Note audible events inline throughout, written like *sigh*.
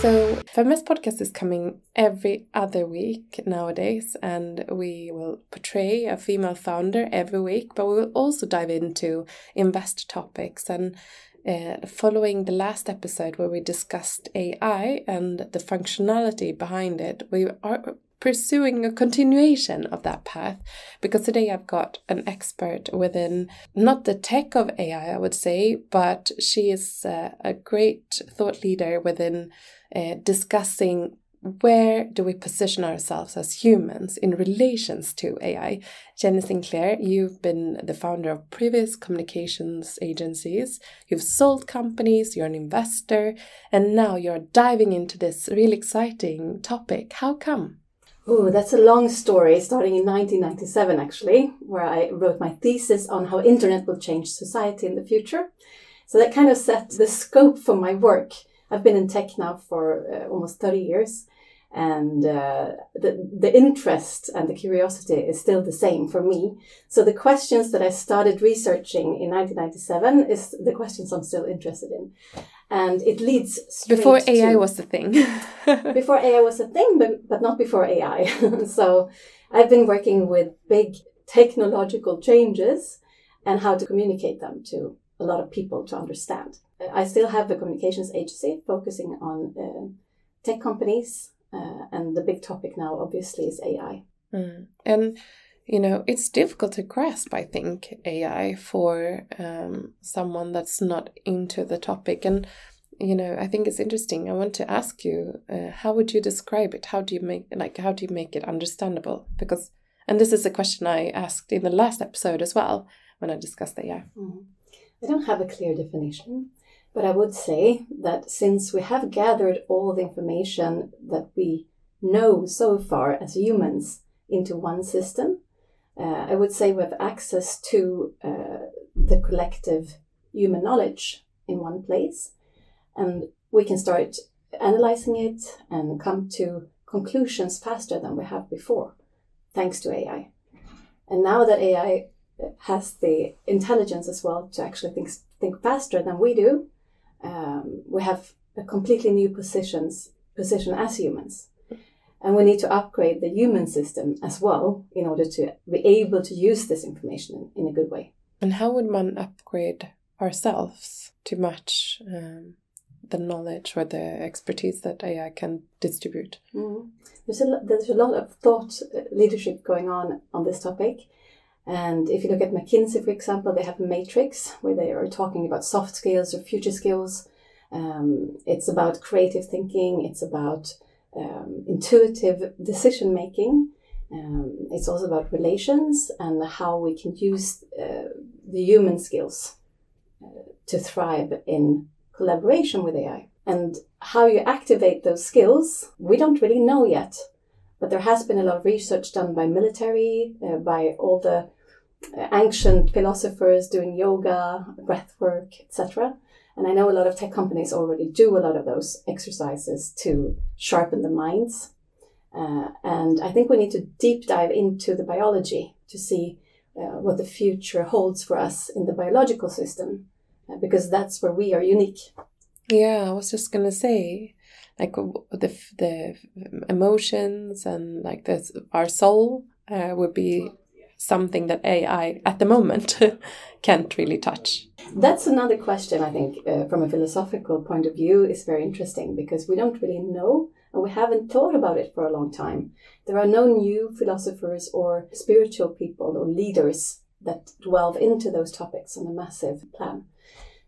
So, Feminvest Podcast is coming every other week nowadays, and we will portray a female founder every week, but we will also dive into invest topics. And uh, following the last episode where we discussed AI and the functionality behind it, we are pursuing a continuation of that path because today I've got an expert within not the tech of AI, I would say, but she is uh, a great thought leader within uh, discussing where do we position ourselves as humans in relations to AI? Jenny Sinclair, you've been the founder of previous communications agencies, you've sold companies, you're an investor, and now you're diving into this really exciting topic. How come? Oh, that's a long story, starting in 1997, actually, where I wrote my thesis on how internet will change society in the future. So that kind of set the scope for my work. I've been in tech now for uh, almost 30 years, and uh, the, the interest and the curiosity is still the same for me. So the questions that I started researching in 1997 is the questions I'm still interested in and it leads before AI to, was the thing. *laughs* before AI was a thing, but but not before AI. *laughs* so I've been working with big technological changes and how to communicate them to a lot of people to understand. I still have the communications agency focusing on uh, tech companies, uh, and the big topic now, obviously, is AI. Mm. And you know it's difficult to grasp i think ai for um, someone that's not into the topic and you know i think it's interesting i want to ask you uh, how would you describe it how do you make like how do you make it understandable because and this is a question i asked in the last episode as well when i discussed ai mm. I don't have a clear definition but i would say that since we have gathered all the information that we know so far as humans into one system uh, I would say we have access to uh, the collective human knowledge in one place, and we can start analyzing it and come to conclusions faster than we have before, thanks to AI. And now that AI has the intelligence as well to actually think, think faster than we do, um, we have a completely new positions position as humans. And we need to upgrade the human system as well in order to be able to use this information in, a good way. And how would one upgrade ourselves to match um, the knowledge or the expertise that AI can distribute? Mm. There's, a, there's a lot of thought uh, leadership going on on this topic. And if you look at McKinsey, for example, they have a matrix where they are talking about soft skills or future skills. Um, it's about creative thinking, it's about um, intuitive decision making. Um, it's also about relations and how we can use uh, the human skills uh, to thrive in collaboration with AI. And how you activate those skills, we don't really know yet. But there has been a lot of research done by military, uh, by all the ancient philosophers doing yoga, breath work, etc. And I know a lot of tech companies already do a lot of those exercises to sharpen the minds. Uh, and I think we need to deep dive into the biology to see uh, what the future holds for us in the biological system, uh, because that's where we are unique. Yeah, I was just gonna say, like the the emotions and like this, our soul uh, would be something that AI at the moment *laughs* can't really touch? That's another question, I think, uh, from a philosophical point of view, is very interesting because we don't really know and we haven't thought about it for a long time. There are no new philosophers or spiritual people or leaders that delve into those topics on a massive plan.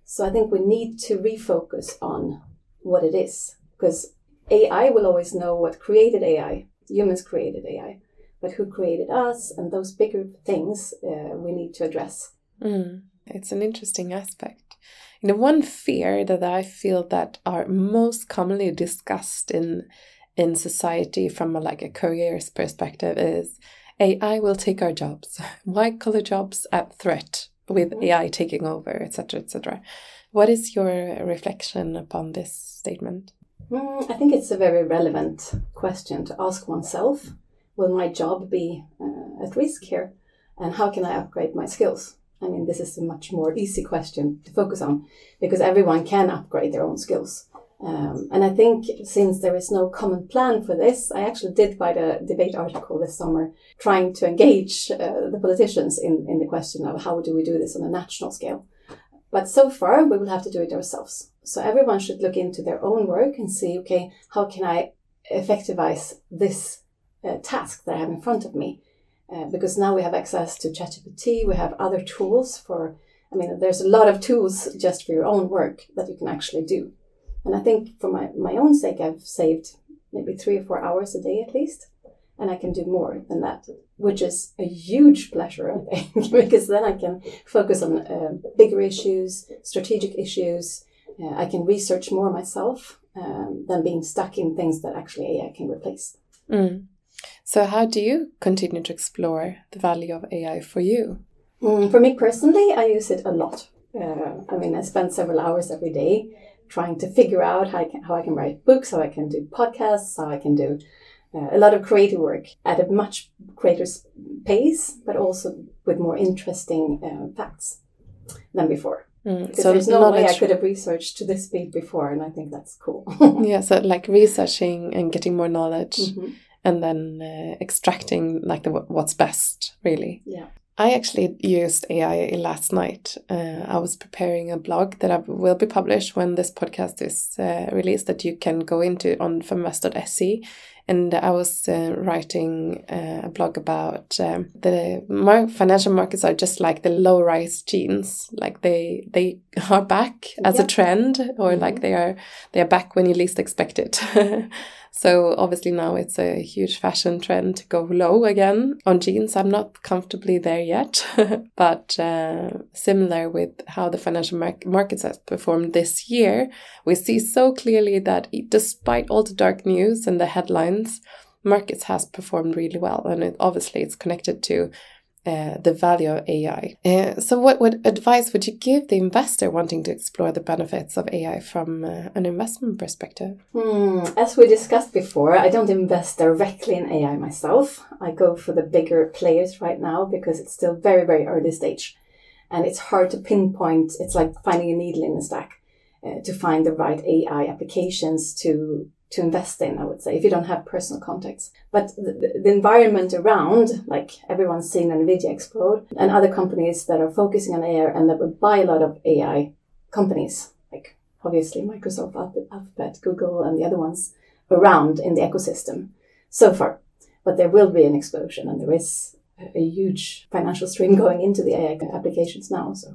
So I think we need to refocus on what it is because AI will always know what created AI. Humans created AI but who created us and those bigger things uh, we need to address. Mm, it's an interesting aspect. You know, one fear that I feel that are most commonly discussed in in society from a, like a careers perspective is AI will take our jobs. *laughs* White collar jobs at threat with mm-hmm. AI taking over, etc., etc. What is your reflection upon this statement? Mm, I think it's a very relevant question to ask oneself will my job be uh, at risk here? And how can I upgrade my skills? I mean, this is a much more easy question to focus on because everyone can upgrade their own skills. Um, and I think since there is no common plan for this, I actually did write a debate article this summer trying to engage uh, the politicians in, in the question of how do we do this on a national scale. But so far, we will have to do it ourselves. So everyone should look into their own work and see, okay, how can I effectivize this uh, task that I have in front of me? Uh, because now we have access to ChatGPT, we have other tools for, I mean, there's a lot of tools just for your own work that you can actually do. And I think for my, my own sake, I've saved maybe three or four hours a day at least. And I can do more than that, which is a huge pleasure, I think, *laughs* because then I can focus on uh, bigger issues, strategic issues. Uh, I can research more myself um, than being stuck in things that actually AI can replace. Mm. So, how do you continue to explore the value of AI for you? Mm, for me personally, I use it a lot. Uh, I mean, I spend several hours every day trying to figure out how I can, how I can write books, how I can do podcasts, how I can do uh, a lot of creative work at a much greater pace, but also with more interesting uh, facts than before. Mm, so there's no way I could have researched to this speed before, and I think that's cool. *laughs* yeah, so like researching and getting more knowledge, mm-hmm. And then uh, extracting like the what's best, really. Yeah. I actually used AI last night. Uh, I was preparing a blog that I will be published when this podcast is uh, released that you can go into on feminvest.se. And I was uh, writing uh, a blog about um, the mar financial markets are just like the low rise jeans. Like they they *laughs* are back as a trend, or mm -hmm. like they are they are back when you least expect it. *laughs* So obviously now it's a huge fashion trend to go low again on jeans. I'm not comfortably there yet, *laughs* but uh, similar with how the financial mar markets have performed this year, we see so clearly that despite all the dark news and the headlines, markets has performed really well, and it, obviously it's connected to uh, the value of AI. Uh, so, what, what advice would you give the investor wanting to explore the benefits of AI from uh, an investment perspective? Hmm. As we discussed before, I don't invest directly in AI myself. I go for the bigger players right now because it's still very, very early stage. And it's hard to pinpoint, it's like finding a needle in a stack uh, to find the right AI applications to to invest in, I would say, if you don't have personal contacts. But the, the, environment around, like everyone's seen NVIDIA explode, and other companies that are focusing on AI and that would buy a lot of AI companies, like obviously Microsoft, Alphabet, Google, and the other ones around in the ecosystem so far. But there will be an explosion, and there is a huge financial stream *laughs* going into the AI applications now. So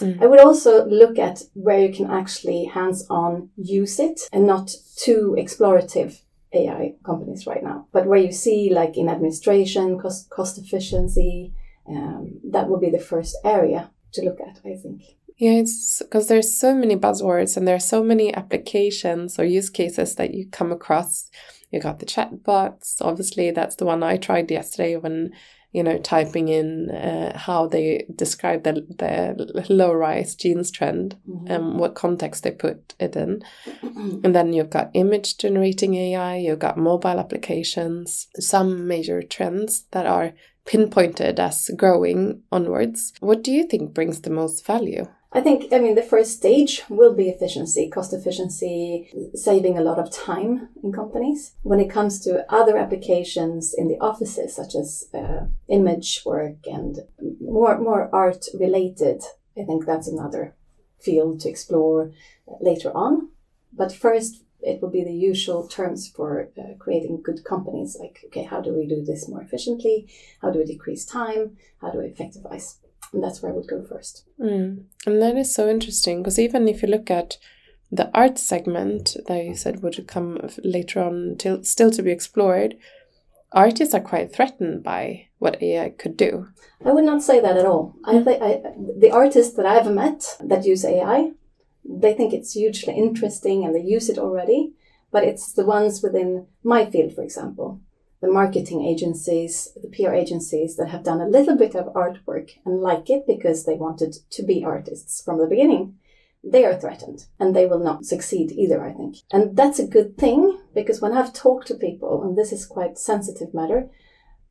Mm. I would also look at where you can actually hands on use it and not too explorative AI companies right now, but where you see like in administration, cost, cost efficiency, um, that will be the first area to look at, I think. Yeah, it's because there's so many buzzwords and there are so many applications or use cases that you come across. You got the chatbots. Obviously, that's the one I tried yesterday when you know, typing in uh, how they describe the, the low rise jeans trend mm-hmm. and what context they put it in. and then you've got image generating AI, you've got mobile applications, some major trends that are pinpointed as growing onwards. What do you think brings the most value? I think, I mean, the first stage will be efficiency, cost efficiency, saving a lot of time in companies. When it comes to other applications in the offices, such as uh, image work and more, more art related, I think that's another field to explore later on. But first, it will be the usual terms for uh, creating good companies like, okay, how do we do this more efficiently? How do we decrease time? How do we effectivize? And that's where I would go first. Mm. And that is so interesting because even if you look at the art segment that you said would come later on, till, still to be explored, artists are quite threatened by what AI could do. I would not say that at all. I think the artists that I've met that use AI, they think it's hugely interesting and they use it already. But it's the ones within my field, for example, the marketing agencies, the PR agencies that have done a little bit of artwork and like it because they wanted to be artists from the beginning, they are threatened and they will not succeed either, I think. And that's a good thing because when I've talked to people, and this is quite sensitive matter,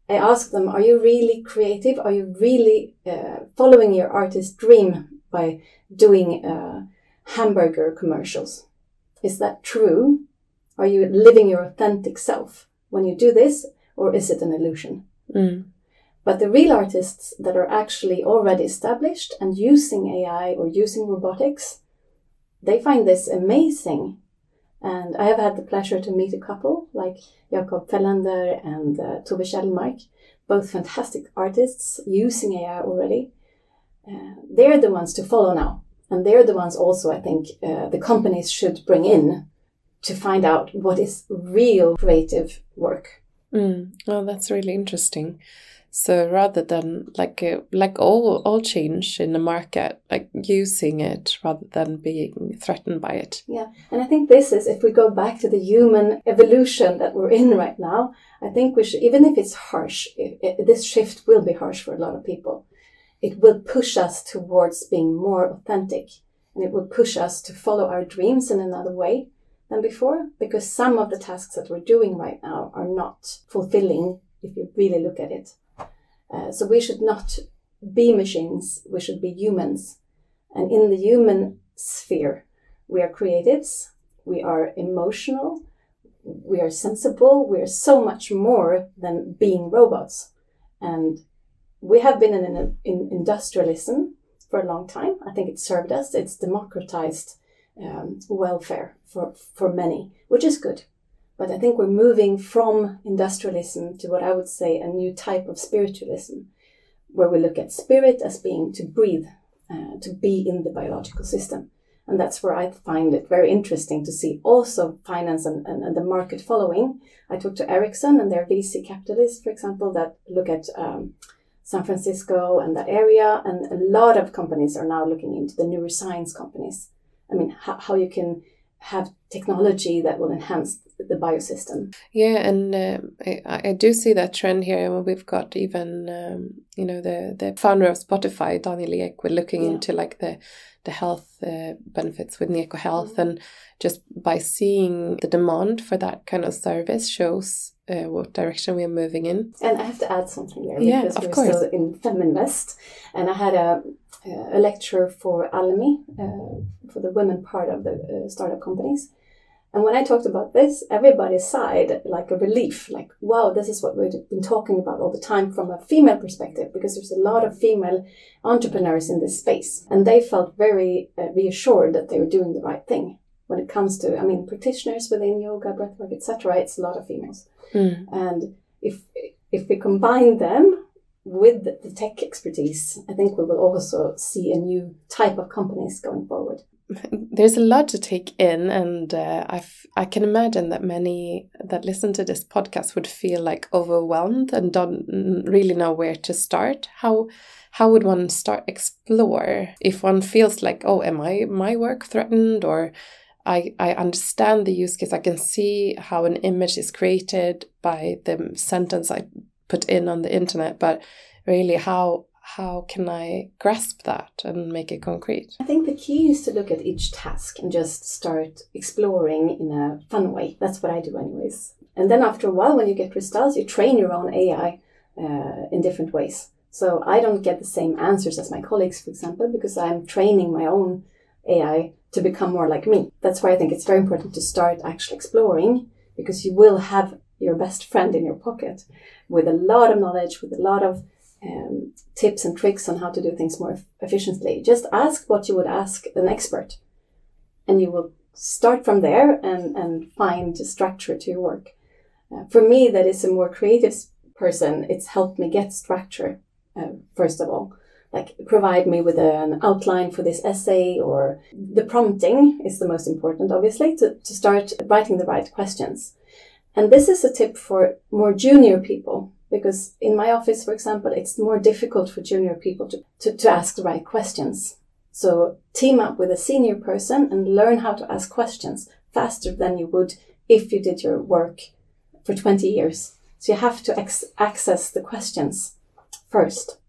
I ask them, are you really creative? Are you really uh, following your artist dream by doing uh, hamburger commercials? Is that true? Are you living your authentic self when you do this, or is it an illusion? Mm. But the real artists that are actually already established and using AI or using robotics, they find this amazing. And I have had the pleasure to meet a couple like Jakob Fellander and uh, Tove Kjellmark, both fantastic artists using AI already. Uh, they're the ones to follow now. And they're the ones also, I think, uh, the companies should bring in to find out what is real creative work. Mm. Oh, that's really interesting. So rather than like a, like all all change in the market, like using it rather than being threatened by it. Yeah, and I think this is if we go back to the human evolution that we're in right now. I think we should, even if it's harsh, it, it, this shift will be harsh for a lot of people. It will push us towards being more authentic, and it will push us to follow our dreams in another way than before, because some of the tasks that we're doing right now are not fulfilling if you really look at it. Uh, so we should not be machines, we should be humans. And in the human sphere, we are creatives, we are emotional, we are sensible, we are so much more than being robots. And we have been in, in industrialism for a long time. I think it served us, it's democratized um, welfare for, for many, which is good. But I think we're moving from industrialism to what I would say a new type of spiritualism, where we look at spirit as being to breathe, uh, to be in the biological system. And that's where I find it very interesting to see also finance and, and, and the market following. I talked to Ericsson and their VC capitalists, for example, that look at um, San Francisco and that area. And a lot of companies are now looking into the neuroscience companies. I mean, how, how you can have technology that will enhance the biosystem. Yeah, and uh, I, I do see that trend here. We've got even um, you know the the founder of Spotify, Daniel Ek, we're looking yeah. into like the the health uh, benefits with Neko Health, mm-hmm. and just by seeing the demand for that kind of service shows uh, what direction we are moving in. And I have to add something there yeah, because we're course. still in Feminvest, and I had a a lecture for Almi uh, for the women part of the uh, startup companies. And when I talked about this, everybody sighed like a relief, like, wow, this is what we've been talking about all the time from a female perspective, because there's a lot of female entrepreneurs in this space. And they felt very uh, reassured that they were doing the right thing. When it comes to, I mean, practitioners within yoga, breathwork, etc., it's a lot of females. Mm. And if if we combine them with the tech expertise, I think we will also see a new type of companies going forward. There's a lot to take in, and uh, I I can imagine that many that listen to this podcast would feel like overwhelmed and don't really know where to start. How how would one start explore if one feels like, oh, am I my work threatened or I, I understand the use case. I can see how an image is created by the sentence I put in on the internet, but really how how can I grasp that and make it concrete? I think the key is to look at each task and just start exploring in a fun way. That's what I do, anyways. And then after a while, when you get results, you train your own AI uh, in different ways. So I don't get the same answers as my colleagues, for example, because I'm training my own AI to become more like me. That's why I think it's very important to start actually exploring because you will have your best friend in your pocket with a lot of knowledge, with a lot of um, tips and tricks on how to do things more efficiently. Just ask what you would ask an expert, and you will start from there and, and find structure to your work. Uh, for me, that is a more creative person, it's helped me get structure, uh, first of all. Like, provide me with an outline for this essay, or the prompting is the most important, obviously, to, to start writing the right questions. And this is a tip for more junior people because in my office, for example, it's more difficult for junior people to, to, to ask the right questions. So team up with a senior person and learn how to ask questions faster than you would if you did your work for 20 years. So you have to ex- access the questions first,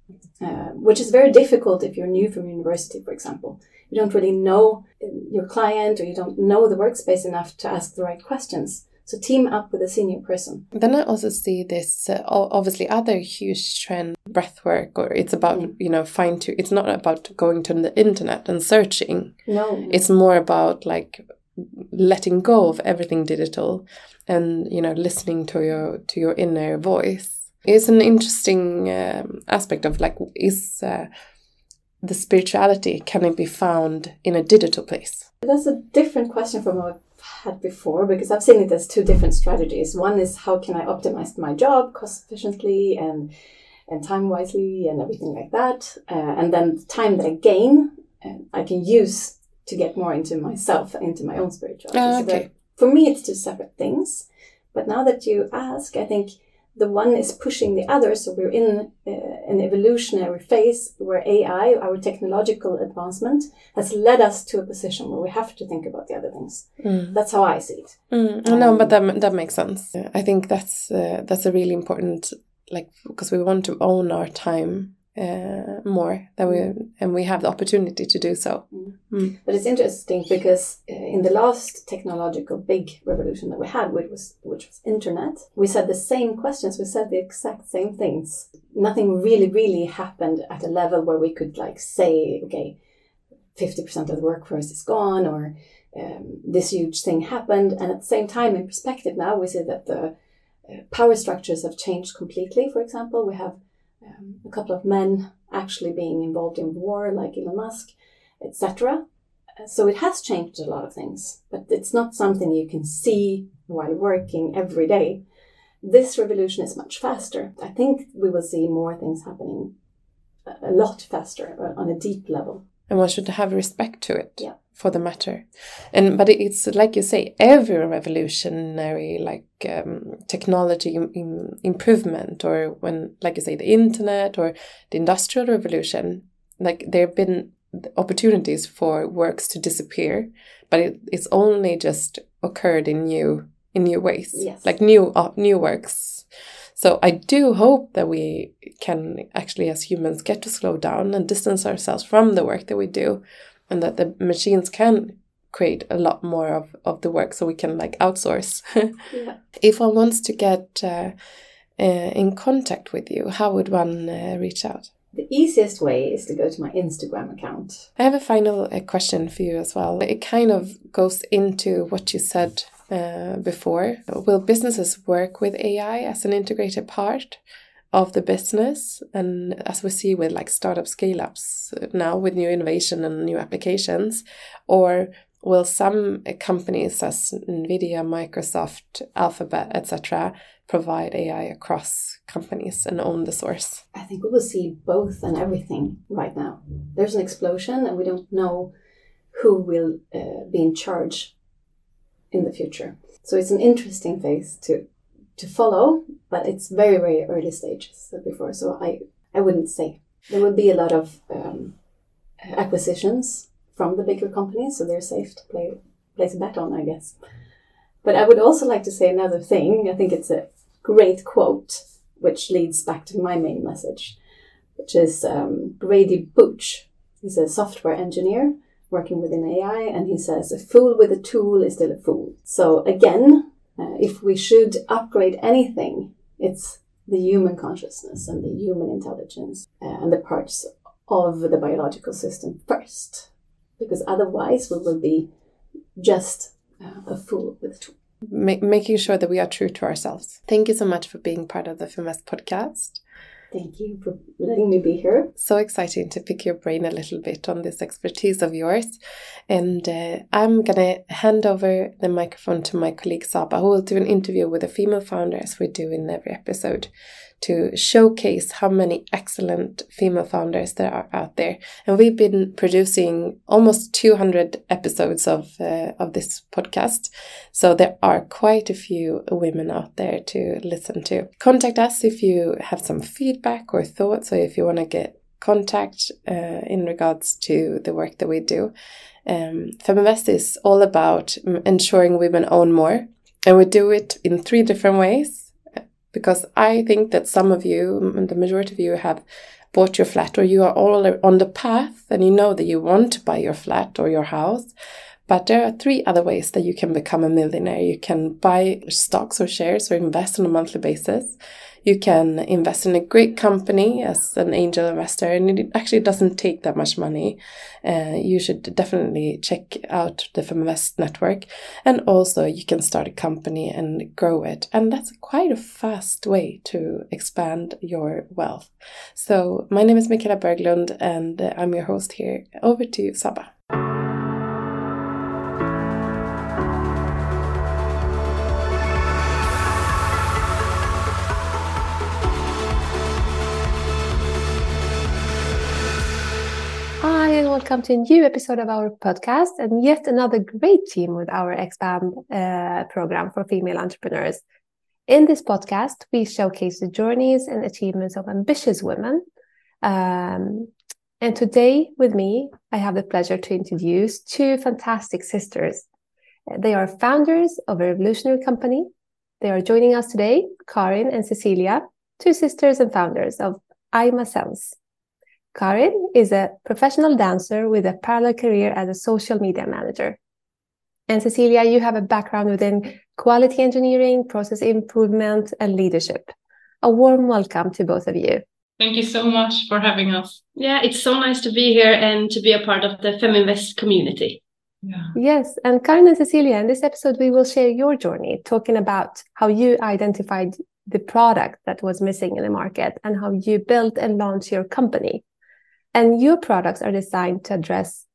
uh, which is very difficult if you're new from university, for example. You don't really know your client or you don't know the workspace enough to ask the right questions. So team up with a senior person. Then I also see this uh, obviously other huge trend breath work or it's about mm. you know fine to it's not about going to the internet and searching. No. It's more about like letting go of everything digital and you know listening to your to your inner voice is an interesting um, aspect of like is uh, the spirituality can it be found in a digital place that's a different question from had before because I've seen it as two different strategies. One is how can I optimize my job cost efficiently and and time wisely and everything like that, uh, and then the time that I gain, uh, I can use to get more into myself, into my own spirituality. Ah, okay. So for me, it's two separate things. But now that you ask, I think the one is pushing the other. So we're in uh, an evolutionary phase where AI, our technological advancement, has led us to a position where we have to think about the other things. Mm. That's how I see it. Mm. no, but that that makes sense. I think that's uh, that's a really important like because we want to own our time uh, more that we and we have the opportunity to do so. Mm. But it's interesting because uh, in the last technological big revolution that we had, which was which was internet, we said the same questions. We said the exact same things. Nothing really, really happened at a level where we could like say, okay, fifty percent of the workforce is gone, or um, this huge thing happened. And at the same time, in perspective, now we see that the uh, power structures have changed completely. For example, we have um, a couple of men actually being involved in war, like Elon Musk, etc. So it has changed a lot of things, but it's not something you can see while working every day. This revolution is much faster. I think we will see more things happening a lot faster uh, on a deep level. And one should have respect to it. Yeah. For the matter, and but it's like you say, every revolutionary like um, technology Im improvement, or when like you say the internet or the industrial revolution, like there have been opportunities for works to disappear, but it, it's only just occurred in new in new ways, Yes. like new uh, new works. So I do hope that we can actually, as humans, get to slow down and distance ourselves from the work that we do, and that the machines can create a lot more of, of the work, so we can like outsource. Yeah. *laughs* if one wants to get uh, uh, in contact with you, how would one uh, reach out? The easiest way is to go to my Instagram account. I have a final uh, question for you as well. It kind of goes into what you said uh, before. Will businesses work with AI as an integrated part of the business? And as we see with like startup scale ups now with new innovation and new applications, or will some companies such as Nvidia, Microsoft, Alphabet, etc., provide AI across companies and own the source? I think we will see both and everything right now. There's an explosion, and we don't know who will uh, be in charge in the future. So it's an interesting phase to to follow, but it's very very early stages before. So I I wouldn't say there will be a lot of um, acquisitions from the bigger companies, so they're safe to play place a bet on, I guess. But I would also like to say another thing. I think it's a great quote, which leads back to my main message, which is um, Grady Booch. He's a software engineer working within AI, and he says, A fool with a tool is still a fool. So, again, uh, if we should upgrade anything, it's the human consciousness and the human intelligence uh, and the parts of the biological system first. Because otherwise, we will be just uh, a fool with a tool. Ma- making sure that we are true to ourselves. Thank you so much for being part of the Feminvest podcast. Thank you for letting me be here. So exciting to pick your brain a little bit on this expertise of yours. And uh, I'm going to hand over the microphone to my colleague Saba, who will do an interview with a female founder, as we do in every episode, to showcase how many excellent female founders there are out there. And we've been producing almost 200 episodes of, uh, of this podcast. So there are quite a few women out there to listen to. Contact us if you have some feedback or thoughts, or if you want to get contact uh, in regards to the work that we do. Um, Feminvest is all about ensuring women own more, and we do it in three different ways because I think that some of you, the majority of you, have bought your flat or you are all on the path and you know that you want to buy your flat or your house, But there are three other ways that you can become a millionaire. You can buy stocks or shares or invest on a monthly basis. You can invest in a great company as an angel investor, and it actually doesn't take that much money. Uh, you should definitely check out the Feminvest network. And also, you can start a company and grow it. And that's quite a fast way to expand your wealth. So, my name is Michaela Berglund, and I'm your host here. Over to you, Saba. Welcome to a new episode of our podcast and yet another great team with our Expand uh, program for female entrepreneurs. In this podcast, we showcase the journeys and achievements of ambitious women. Um, and today, with me, I have the pleasure to introduce two fantastic sisters. They are founders of a revolutionary company. They are joining us today, Karin and Cecilia, two sisters and founders of Aima Sense. Karin is a professional dancer with a parallel career as a social media manager. And Cecilia, you have a background within quality engineering, process improvement, and leadership. A warm welcome to both of you. Thank you so much for having us. Yeah, it's so nice to be here and to be a part of the Feminvest community. Yeah. Yes, and Karin and Cecilia, in this episode, we will share your journey, talking about how you identified the product that was missing in the market and how you built and launched your company. And your products are designed to address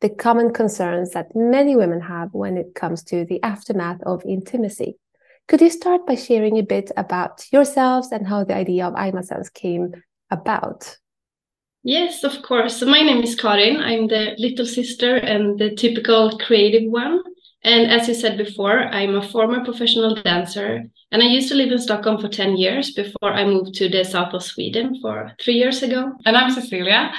the common concerns that many women have when it comes to the aftermath of intimacy. Could you start by sharing a bit about yourselves and how the idea of AimaSense came about? Yes, of course. My name is Karin. I'm the little sister and the typical creative one. And as you said before, I'm a former professional dancer and I used to live in Stockholm for 10 years before I moved to the south of Sweden for three years ago. And I'm Cecilia.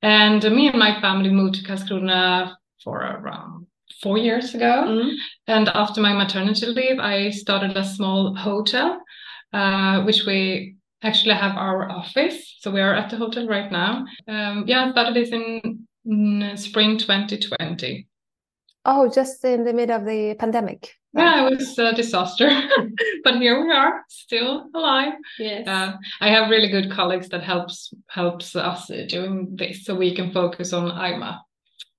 And me and my family moved to Karlskrona for around four years ago. Mm. And after my maternity leave, I started a small hotel, uh, which we actually have our office. So we are at the hotel right now. Um, yeah, I started this in, in spring 2020. Oh, just in the middle of the pandemic. Yeah, it was a disaster, *laughs* but here we are, still alive. Yes. Uh, I have really good colleagues that helps helps us doing this, so we can focus on AIMA.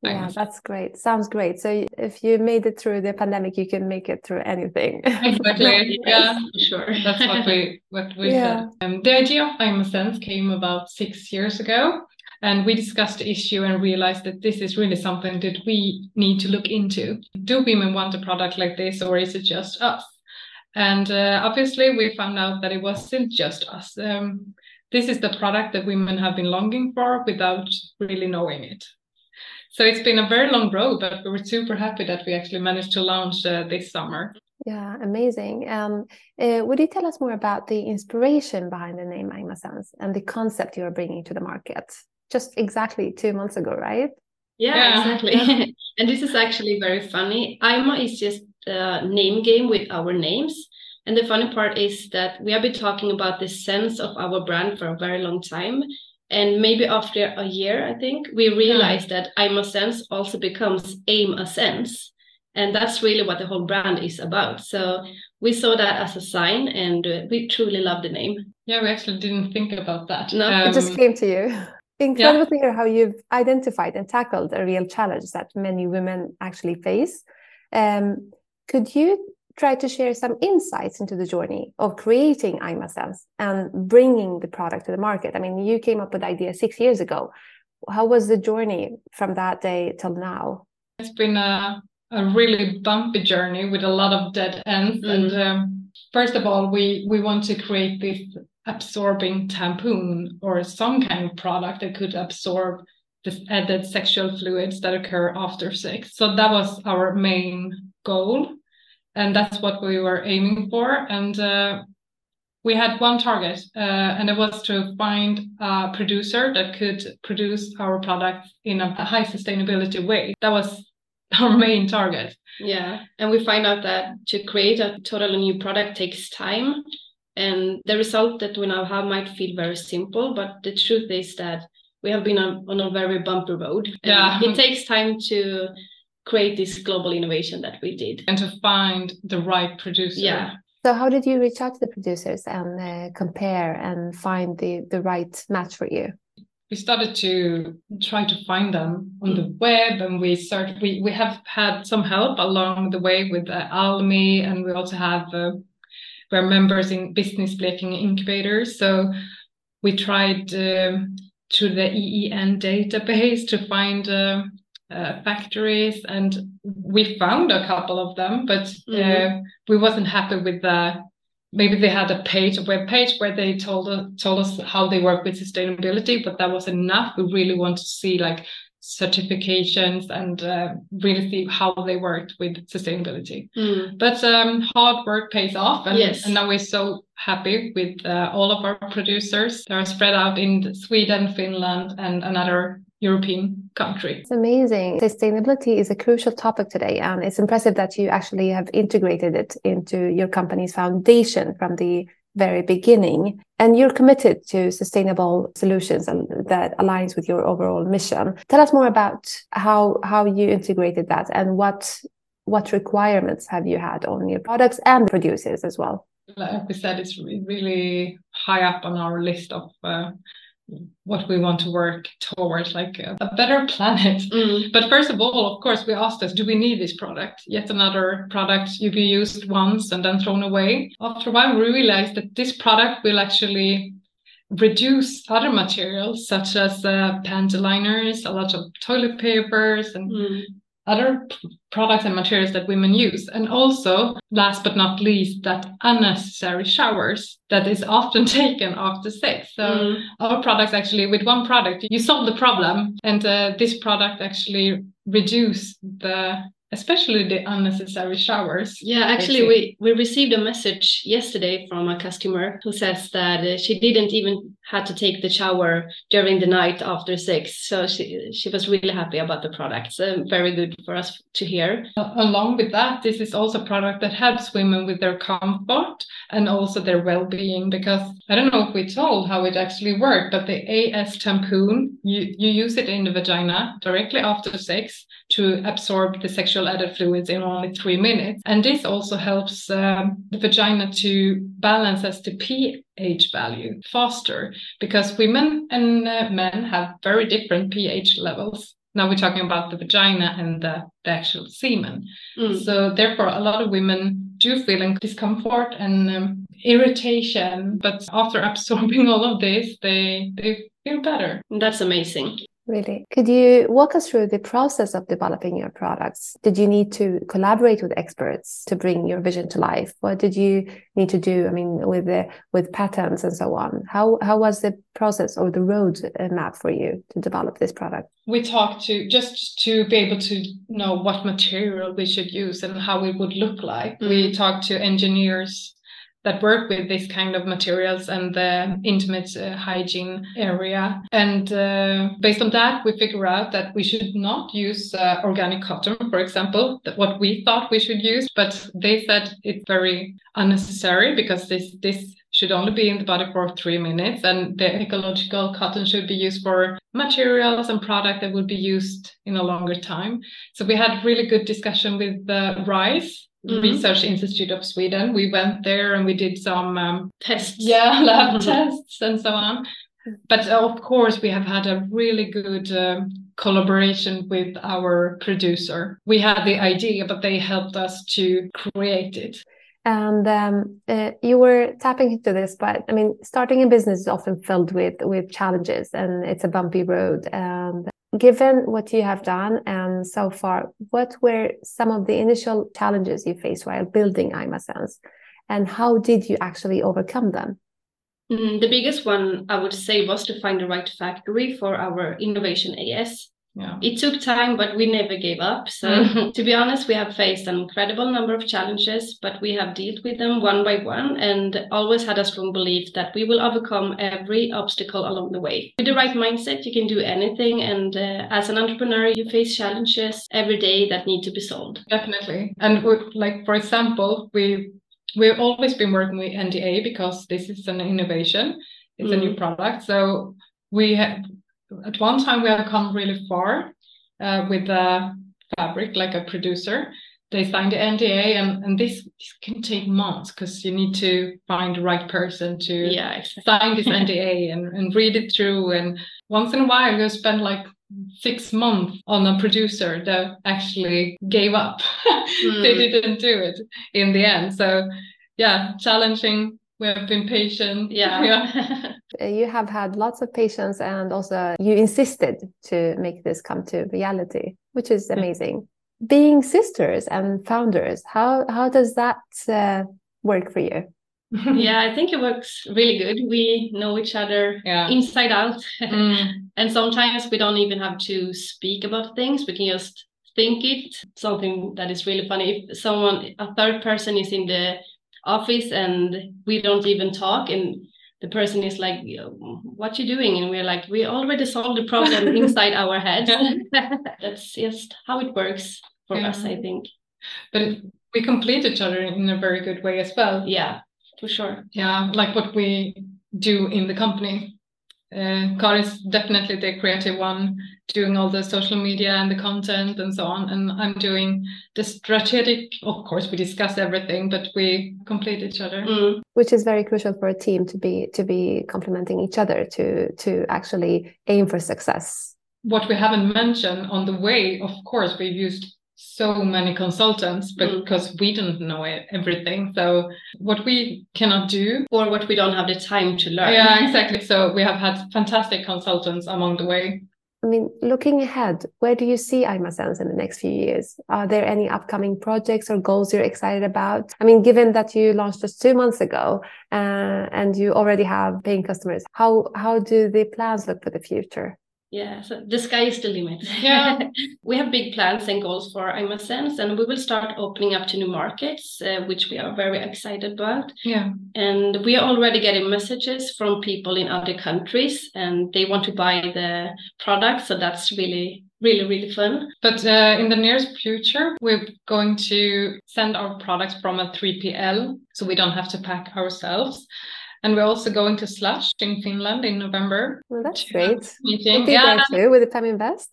Yeah, that's great. Sounds great. So if you made it through the pandemic, you can make it through anything. Exactly. *laughs* yeah, sure. That's what we what we yeah. said. Um, the idea of AIMA Sense came about six years ago. And we discussed the issue and realized that this is really something that we need to look into. Do women want a product like this, or is it just us? And uh, obviously, we found out that it wasn't just us. Um, this is the product that women have been longing for without really knowing it. So it's been a very long road, but we were super happy that we actually managed to launch uh, this summer. Yeah, amazing. Um, uh, would you tell us more about the inspiration behind the name Aima Sense and the concept you are bringing to the market? Just exactly two months ago, right? Yeah, yeah. exactly. *laughs* and this is actually very funny. Aima is just a name game with our names. And the funny part is that we have been talking about the sense of our brand for a very long time. And maybe after a year, I think, we realized yeah. that Aima Sense also becomes Aim a Sense. And that's really what the whole brand is about. So we saw that as a sign and we truly love the name. Yeah, we actually didn't think about that. No, um, it just came to you. Incredible yeah. to hear how you've identified and tackled a real challenge that many women actually face. Um, could you try to share some insights into the journey of creating AimaSense and bringing the product to the market? I mean, you came up with the idea six years ago. How was the journey from that day till now? It's been a, a really bumpy journey with a lot of dead ends. Mm. And um, first of all, we we want to create this absorbing tampon or some kind of product that could absorb the added sexual fluids that occur after sex. So that was our main goal. And that's what we were aiming for. And uh, we had one target, uh, and it was to find a producer that could produce our product in a high sustainability way. That was *laughs* our main target. Yeah. And we find out that to create a totally new product takes time and the result that we now have might feel very simple, but the truth is that we have been on, on a very bumpy road. Yeah. It takes time to create this global innovation that we did. And to find the right producer. Yeah. So how did you reach out to the producers and uh, compare and find the the right match for you? we started to try to find them on the web and we started we, we have had some help along the way with uh, almi and we also have uh, we're members in business breaking incubators so we tried um, through the EEN database to find uh, uh, factories and we found a couple of them but mm-hmm. we wasn't happy with the maybe they had a page, a web page where they told us, told us how they work with sustainability, but that was enough. We really want to see like certifications and uh, really see how they worked with sustainability. Mm. But um, hard work pays off, and, yes. and now we're so happy with uh, all of our producers. They are spread out in Sweden, Finland, and another European country. It's amazing. Sustainability is a crucial topic today, and it's impressive that you actually have integrated it into your company's foundation from the very beginning. And you're committed to sustainable solutions and that aligns with your overall mission. Tell us more about how how you integrated that and what what requirements have you had on your products and producers as well. Like we said, it's really high up on our list of uh, what we want to work towards like a, a better planet. *laughs* Mm. but first of all of course we asked us do we need this product? Yet another product you be used once and then thrown away. After a while we realized that this product will actually reduce other materials such as uh, panty liners a lot of toilet papers and mm other products and materials that women use. And also, last but not least, that unnecessary showers that is often *laughs* taken after sex. So mm. our products actually, with one product, you solve the problem, and uh, this product actually reduce the especially the unnecessary showers. Yeah, actually, we, we received a message yesterday from a customer who says that uh, she didn't even had to take the shower during the night after sex. So she she was really happy about the product. So very good for us to hear. Along with that, this is also a product that helps women with their comfort and also their well-being. Because I don't know if we told how it actually worked, but the AS tampon, you you use it in the vagina directly after sex to absorb the sexual added fluids in only three minutes. And this also helps um, the vagina to balance as the pH value faster because women and uh, men have very different pH levels. Now we're talking about the vagina and the, the actual semen. Mm. So therefore, a lot of women do feel discomfort and um, irritation, but after *laughs* absorbing all of this, they they feel better. That's amazing. Really. Could you walk us through the process of developing your products? Did you need to collaborate with experts to bring your vision to life? What did you need to do? I mean, with the with patents and so on. How how was the process or the road map for you to develop this product? We talked to just to be able to know what material we should use and how it would look like. Mm. We talked to engineers that work with this kind of materials and the intimate uh, hygiene area. And uh, based on that, we figure out that we should not use uh, organic cotton, for example, that what we thought we should use, but they said it's very unnecessary because this this should only be in the body for three minutes and the ecological cotton should be used for materials and product that would be used in a longer time so we had really good discussion with the RISE mm-hmm. Research Institute of Sweden. We went there and we did some um, tests. Yeah, *laughs* lab mm-hmm. tests and so on. But uh, of course, we have had a really good uh, collaboration with our producer. We had the idea, but they helped us to create it. And um, uh, you were tapping into this, but I mean, starting a business is often filled with with challenges, and it's a bumpy road. And Given what you have done and so far, what were some of the initial challenges you faced while building AimaSense, and how did you actually overcome them? Mm, the biggest one I would say was to find the right factory for our innovation AS yeah. It took time, but we never gave up. So, mm-hmm. *laughs* to be honest, we have faced an incredible number of challenges, but we have dealt with them one by one and always had a strong belief that we will overcome every obstacle along the way. With the right mindset, you can do anything. And uh, as an entrepreneur, you face challenges every day that need to be solved. Definitely. And like, for example, we we've always been working with NDA because this is an innovation. It's mm. a new mm. product. So we have at one time we have come really far uh, with the fabric like a producer they sign the nda and, and this, this can take months because you need to find the right person to yeah exactly. sign this *laughs* nda and, and read it through and once in a while you spend like six months on a producer that actually gave up *laughs* mm. they didn't do it in the end so yeah challenging we have been patient. *laughs* Yeah, yeah. *laughs* You have had lots of patience and also you insisted to make this come to reality which is amazing. Being sisters and founders how how does that uh, work for you? *laughs* Yeah i think it works really good. We know each other yeah. inside out. Mm. and sometimes we don't even have to speak about things. We can just think it something that is really funny. If someone a third person is in the office and we don't even talk and the person is like what you doing? And we're like we already solved the problem *laughs* inside our heads *laughs* that's just how it works for yeah. us i think. But we complete each other in a very good way as well. Yeah for sure. Yeah like what we do in the company uh, Karin is definitely the creative one, doing all the social media and the content and so on. And I'm doing the strategic. Of course, we discuss everything, but we complete each other, mm. which is very crucial for a team to be to be complementing each other to to actually aim for success. What we haven't mentioned on the way, of course, we've used so many consultants but mm. because we don't know everything so what we cannot do or what we don't have the time to learn yeah exactly so we have had fantastic consultants along the way I mean, looking ahead, where do you see AimaSense in the next few years? Are there any upcoming projects or goals you're excited about? I mean, given that you launched just two months ago uh, and you already have paying customers, how how do the plans look for the future? Yeah, so the sky is the limit. Yeah. *laughs* we have big plans and goals for AimaSense, and we will start opening up to new markets, uh, which we are very excited about. Yeah. And we are already getting messages from people in other countries, and they want to buy the product. So that's really, really, really fun. But uh, in the nearest future, we're going to send our products from a 3PL, so we don't have to pack ourselves. And we're also going to Slush in Finland in November. Well, that's great. Meeting. We'll yeah. there too with the Feminvest.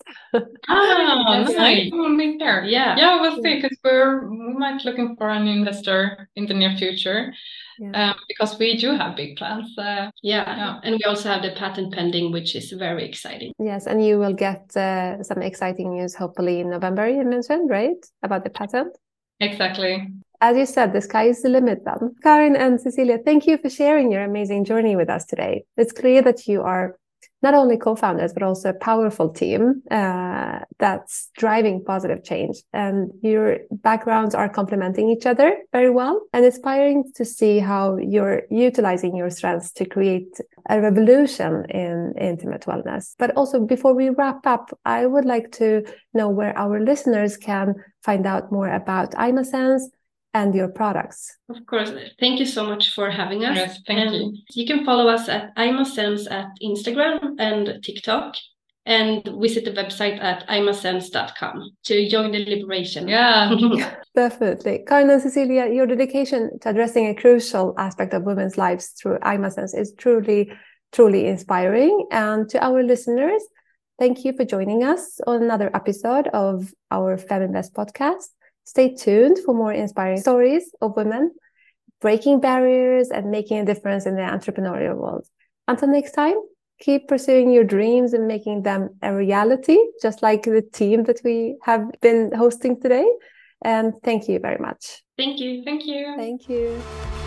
ah, *laughs* nice. We'll meet there. Yeah. Yeah, we'll see because we're we might looking for an investor in the near future. Yeah. Um, because we do have big plans. Uh, yeah. yeah. and we also have the patent pending, which is very exciting. Yes, and you will get uh, some exciting news hopefully in November. You mentioned right about the patent. Exactly as you said, the sky is the limit then. Karin and Cecilia, thank you for sharing your amazing journey with us today. It's clear that you are not only co-founders, but also a powerful team uh, that's driving positive change. And your backgrounds are complementing each other very well and inspiring to see how you're utilizing your strengths to create a revolution in intimate wellness. But also before we wrap up, I would like to know where our listeners can find out more about AimaSense and your products. Of course. Thank you so much for having us. Yes, thank and you. You can follow us at AimaSense at Instagram and TikTok and visit the website at aimasense.com to join the liberation. Yeah, *laughs* definitely. Karin and Cecilia, your dedication to addressing a crucial aspect of women's lives through AimaSense is truly, truly inspiring. And to our listeners, thank you for joining us on another episode of our Feminvest podcast. Stay tuned for more inspiring stories of women breaking barriers and making a difference in the entrepreneurial world. Until next time, keep pursuing your dreams and making them a reality, just like the team that we have been hosting today. And thank you very much. Thank you. Thank you. Thank you.